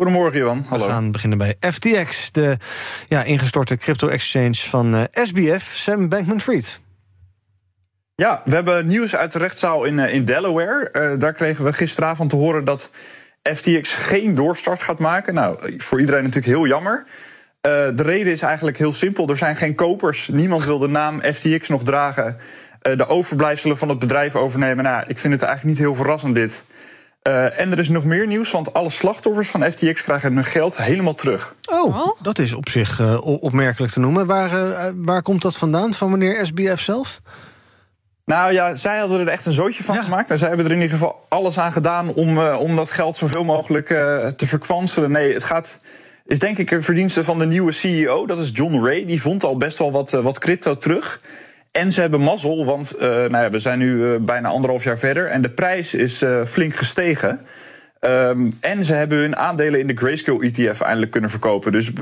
Goedemorgen, Johan. Hallo. We gaan beginnen bij FTX, de ja, ingestorte crypto-exchange van uh, SBF, Sam Bankman-Fried. Ja, we hebben nieuws uit de rechtszaal in, uh, in Delaware. Uh, daar kregen we gisteravond te horen dat FTX geen doorstart gaat maken. Nou, voor iedereen natuurlijk heel jammer. de reden is eigenlijk heel simpel. Er zijn geen kopers. Niemand wil de naam FTX nog dragen. de overblijfselen van het bedrijf overnemen. Nou, ik vind het eigenlijk niet heel verrassend dit. Uh, en er is nog meer nieuws, want alle slachtoffers van FTX krijgen hun geld helemaal terug. Oh, dat is op zich uh, opmerkelijk te noemen. Waar, uh, waar komt dat vandaan, van meneer SBF zelf? Nou ja, zij hadden er echt een zootje van ja. gemaakt. En zij hebben er in ieder geval alles aan gedaan om, om dat geld zoveel mogelijk te verkwanselen. Nee, het gaat. Is denk ik een verdienste van de nieuwe CEO, dat is John Ray. Die vond al best wel wat, wat crypto terug. En ze hebben mazzel, want uh, nou ja, we zijn nu uh, bijna anderhalf jaar verder en de prijs is uh, flink gestegen. Um, en ze hebben hun aandelen in de Grayscale ETF eindelijk kunnen verkopen. Dus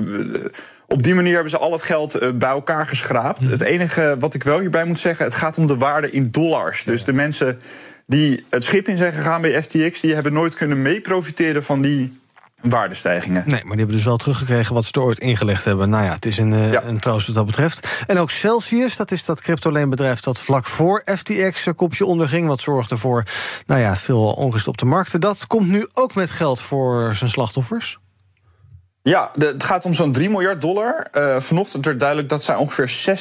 op die manier hebben ze al het geld bij elkaar geschraapt. Het enige wat ik wel hierbij moet zeggen, het gaat om de waarde in dollars. Dus de mensen die het schip in zijn gegaan bij FTX, die hebben nooit kunnen meeprofiteren van die waardestijgingen. Nee, maar die hebben dus wel teruggekregen wat ze er ooit ingelegd hebben. Nou ja, het is een, uh, ja. een troost wat dat betreft. En ook Celsius, dat is dat cryptoleenbedrijf dat vlak voor FTX een kopje onderging. Wat zorgde voor nou ja, veel onrust op de markten. Dat komt nu ook met geld voor zijn slachtoffers. Ja, de, het gaat om zo'n 3 miljard dollar. Uh, vanochtend werd duidelijk dat zij ongeveer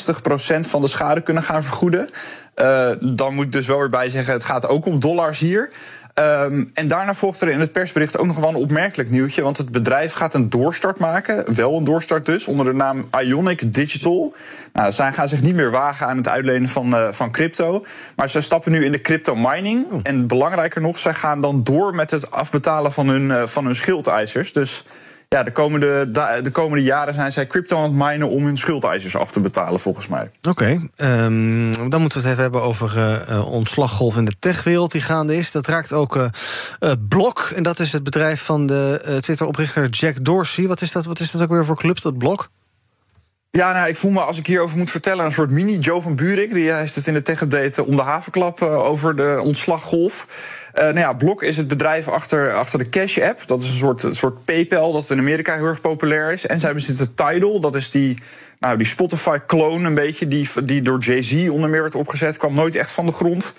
60% van de schade kunnen gaan vergoeden. Uh, dan moet ik dus wel weer bij zeggen, het gaat ook om dollars hier. Um, en daarna volgt er in het persbericht ook nog wel een opmerkelijk nieuwtje. Want het bedrijf gaat een doorstart maken. Wel een doorstart dus, onder de naam Ionic Digital. Nou, zij gaan zich niet meer wagen aan het uitlenen van, uh, van crypto. Maar zij stappen nu in de crypto mining. Oh. En belangrijker nog, zij gaan dan door met het afbetalen van hun, uh, van hun schuldeisers. Dus ja, de komende, de komende jaren zijn zij crypto aan het minen om hun schuldeisers af te betalen, volgens mij. Oké, okay, um, dan moeten we het even hebben over uh, ontslaggolf in de techwereld die gaande is. Dat raakt ook uh, uh, Blok, en dat is het bedrijf van de Twitter-oprichter Jack Dorsey. Wat is, dat, wat is dat ook weer voor club, dat Blok? Ja, nou, ik voel me, als ik hierover moet vertellen, een soort mini-Joe van Buurik. Die heeft het in de tech-update om de havenklap over de ontslaggolf. Uh, nou ja, Block is het bedrijf achter, achter de Cash App. Dat is een soort, soort PayPal dat in Amerika heel erg populair is. En zij bezitten Tidal, dat is die, nou, die Spotify-clone een beetje... Die, die door Jay-Z onder meer werd opgezet, kwam nooit echt van de grond.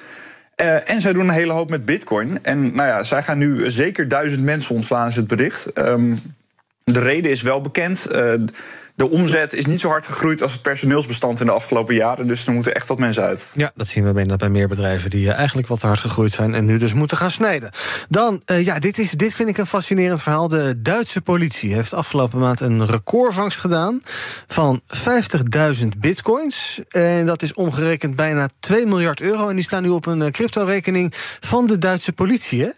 Uh, en zij doen een hele hoop met bitcoin. En nou ja, zij gaan nu zeker duizend mensen ontslaan, is het bericht. Um, de reden is wel bekend. Uh, de omzet is niet zo hard gegroeid als het personeelsbestand in de afgelopen jaren. Dus er moeten echt wat mensen uit. Ja, dat zien we bijna bij meer bedrijven die eigenlijk wat hard gegroeid zijn en nu dus moeten gaan snijden. Dan, uh, ja, dit, is, dit vind ik een fascinerend verhaal. De Duitse politie heeft afgelopen maand een recordvangst gedaan van 50.000 bitcoins. En dat is omgerekend bijna 2 miljard euro. En die staan nu op een crypto-rekening van de Duitse politie, hè?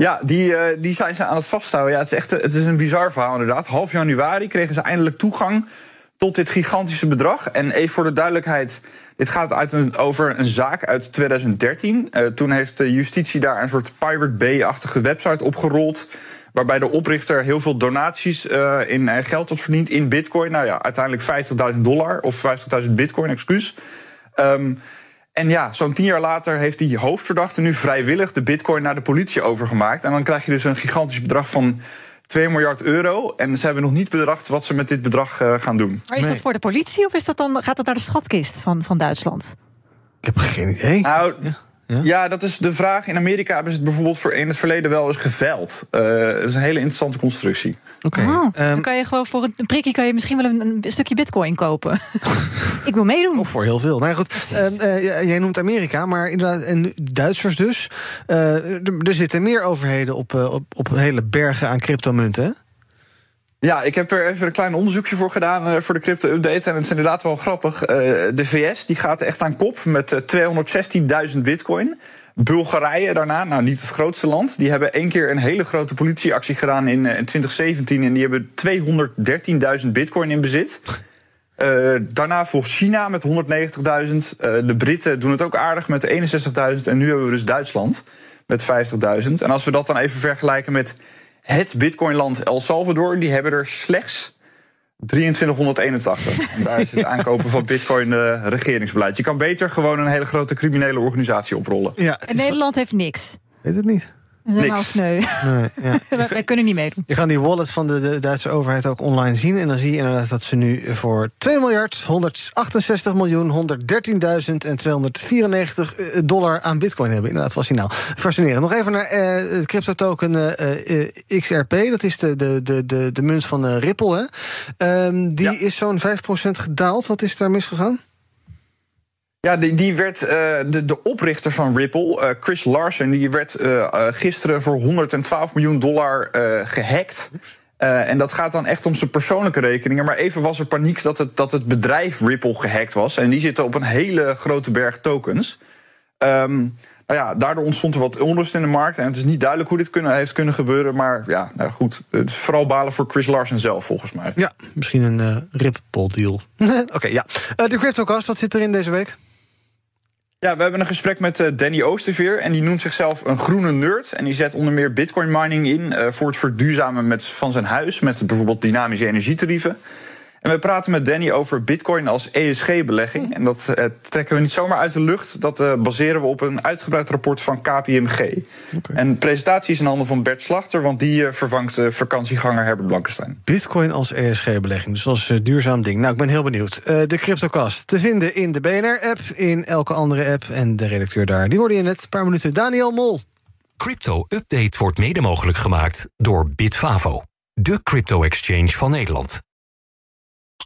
Ja, die, uh, die zijn ze aan het vasthouden. Ja, het is echt het is een bizar verhaal inderdaad. Half januari kregen ze eindelijk toegang tot dit gigantische bedrag. En even voor de duidelijkheid, dit gaat uit over een zaak uit 2013. Uh, toen heeft de justitie daar een soort Pirate Bay-achtige website opgerold... waarbij de oprichter heel veel donaties uh, in geld had verdiend in bitcoin. Nou ja, uiteindelijk 50.000 dollar of 50.000 bitcoin, excuus. Um, en ja, zo'n tien jaar later heeft die hoofdverdachte nu vrijwillig de bitcoin naar de politie overgemaakt. En dan krijg je dus een gigantisch bedrag van 2 miljard euro. En ze hebben nog niet bedacht wat ze met dit bedrag uh, gaan doen. Maar is dat voor de politie of is dat dan, gaat dat naar de schatkist van, van Duitsland? Ik heb geen idee. Nou, ja. Ja? ja? dat is de vraag. In Amerika hebben ze het bijvoorbeeld voor in het verleden wel eens geveild. Uh, dat is een hele interessante constructie. Oké. Okay. Oh, um, dan kan je gewoon voor een prikje kan je misschien wel een, een stukje bitcoin kopen. Ik wil meedoen. Of voor heel veel. Nou goed, uh, uh, jij noemt Amerika, maar inderdaad, en Duitsers dus. er zitten meer overheden op, op, op hele bergen aan cryptomunten. Ja, ik heb er even een klein onderzoekje voor gedaan uh, voor de crypto-update. En het is inderdaad wel grappig. Uh, de VS die gaat echt aan kop met uh, 216.000 bitcoin. Bulgarije daarna, nou niet het grootste land. Die hebben één keer een hele grote politieactie gedaan in, in 2017. En die hebben 213.000 bitcoin in bezit. daarna volgt China met 190.000. de Britten doen het ook aardig met 61.000. En nu hebben we dus Duitsland met 50.000. En als we dat dan even vergelijken met het Bitcoinland El Salvador, die hebben er slechts 2381. En daar is het aankopen van bitcoin uh, regeringsbeleid. Je kan beter gewoon een hele grote criminele organisatie oprollen. Ja, en Nederland heeft niks. Weet het niet. Helemaal sneu. Nee, ja. Wij kunnen niet meedoen. Je kan die wallet van de, de, Duitse overheid ook online zien. En dan zie je inderdaad dat ze nu voor 2 miljard 168 miljoen 113.000 en 294 eh, dollar aan bitcoin hebben. Inderdaad, fascinerend. Fascinerend. Nog even naar uh, het crypto token uh, uh, XRP. Dat is de, de, de, de, de munt van Ripple. Hè? Um, die ja. is zo'n 5% gedaald. Wat is daar misgegaan? Ja, die, die werd uh, de, de oprichter van Ripple, uh, Chris Larsen, die werd uh, gisteren voor 112 miljoen dollar gehackt. en dat gaat dan echt om zijn persoonlijke rekeningen. Maar even was er paniek dat het, dat het bedrijf Ripple gehackt was. En die zitten op een hele grote berg tokens. Um, nou ja, daardoor ontstond er wat onrust in de markt. En het is niet duidelijk hoe dit kunnen, heeft kunnen gebeuren. Maar ja, nou goed. Het is vooral balen voor Chris Larsen zelf, volgens mij. Ja, misschien een Ripple-deal. Oké, ja. de CryptoCast, wat zit erin deze week? Ja, we hebben een gesprek met uh, Danny Oosterveer. En die noemt zichzelf een groene nerd. En die zet onder meer bitcoin mining in uh, voor het verduurzamen met, van zijn huis. Met bijvoorbeeld dynamische energietarieven. En we praten met Danny over Bitcoin als ESG-belegging. En dat uh, trekken we niet zomaar uit de lucht. Dat uh, baseren we op een uitgebreid rapport van KPMG. Okay. En de presentatie is in handen van Bert Slachter, want die uh, vervangt de vakantieganger Herbert Blankenstein. Bitcoin als ESG-belegging, dus als duurzaam ding. Nou, ik ben heel benieuwd. de CryptoCast te vinden in de BNR-app, in elke andere app. En de redacteur daar, die hoorde je net. Een paar minuten. Daniel Mol. Crypto Update wordt mede mogelijk gemaakt door Bitfavo, de crypto-exchange van Nederland.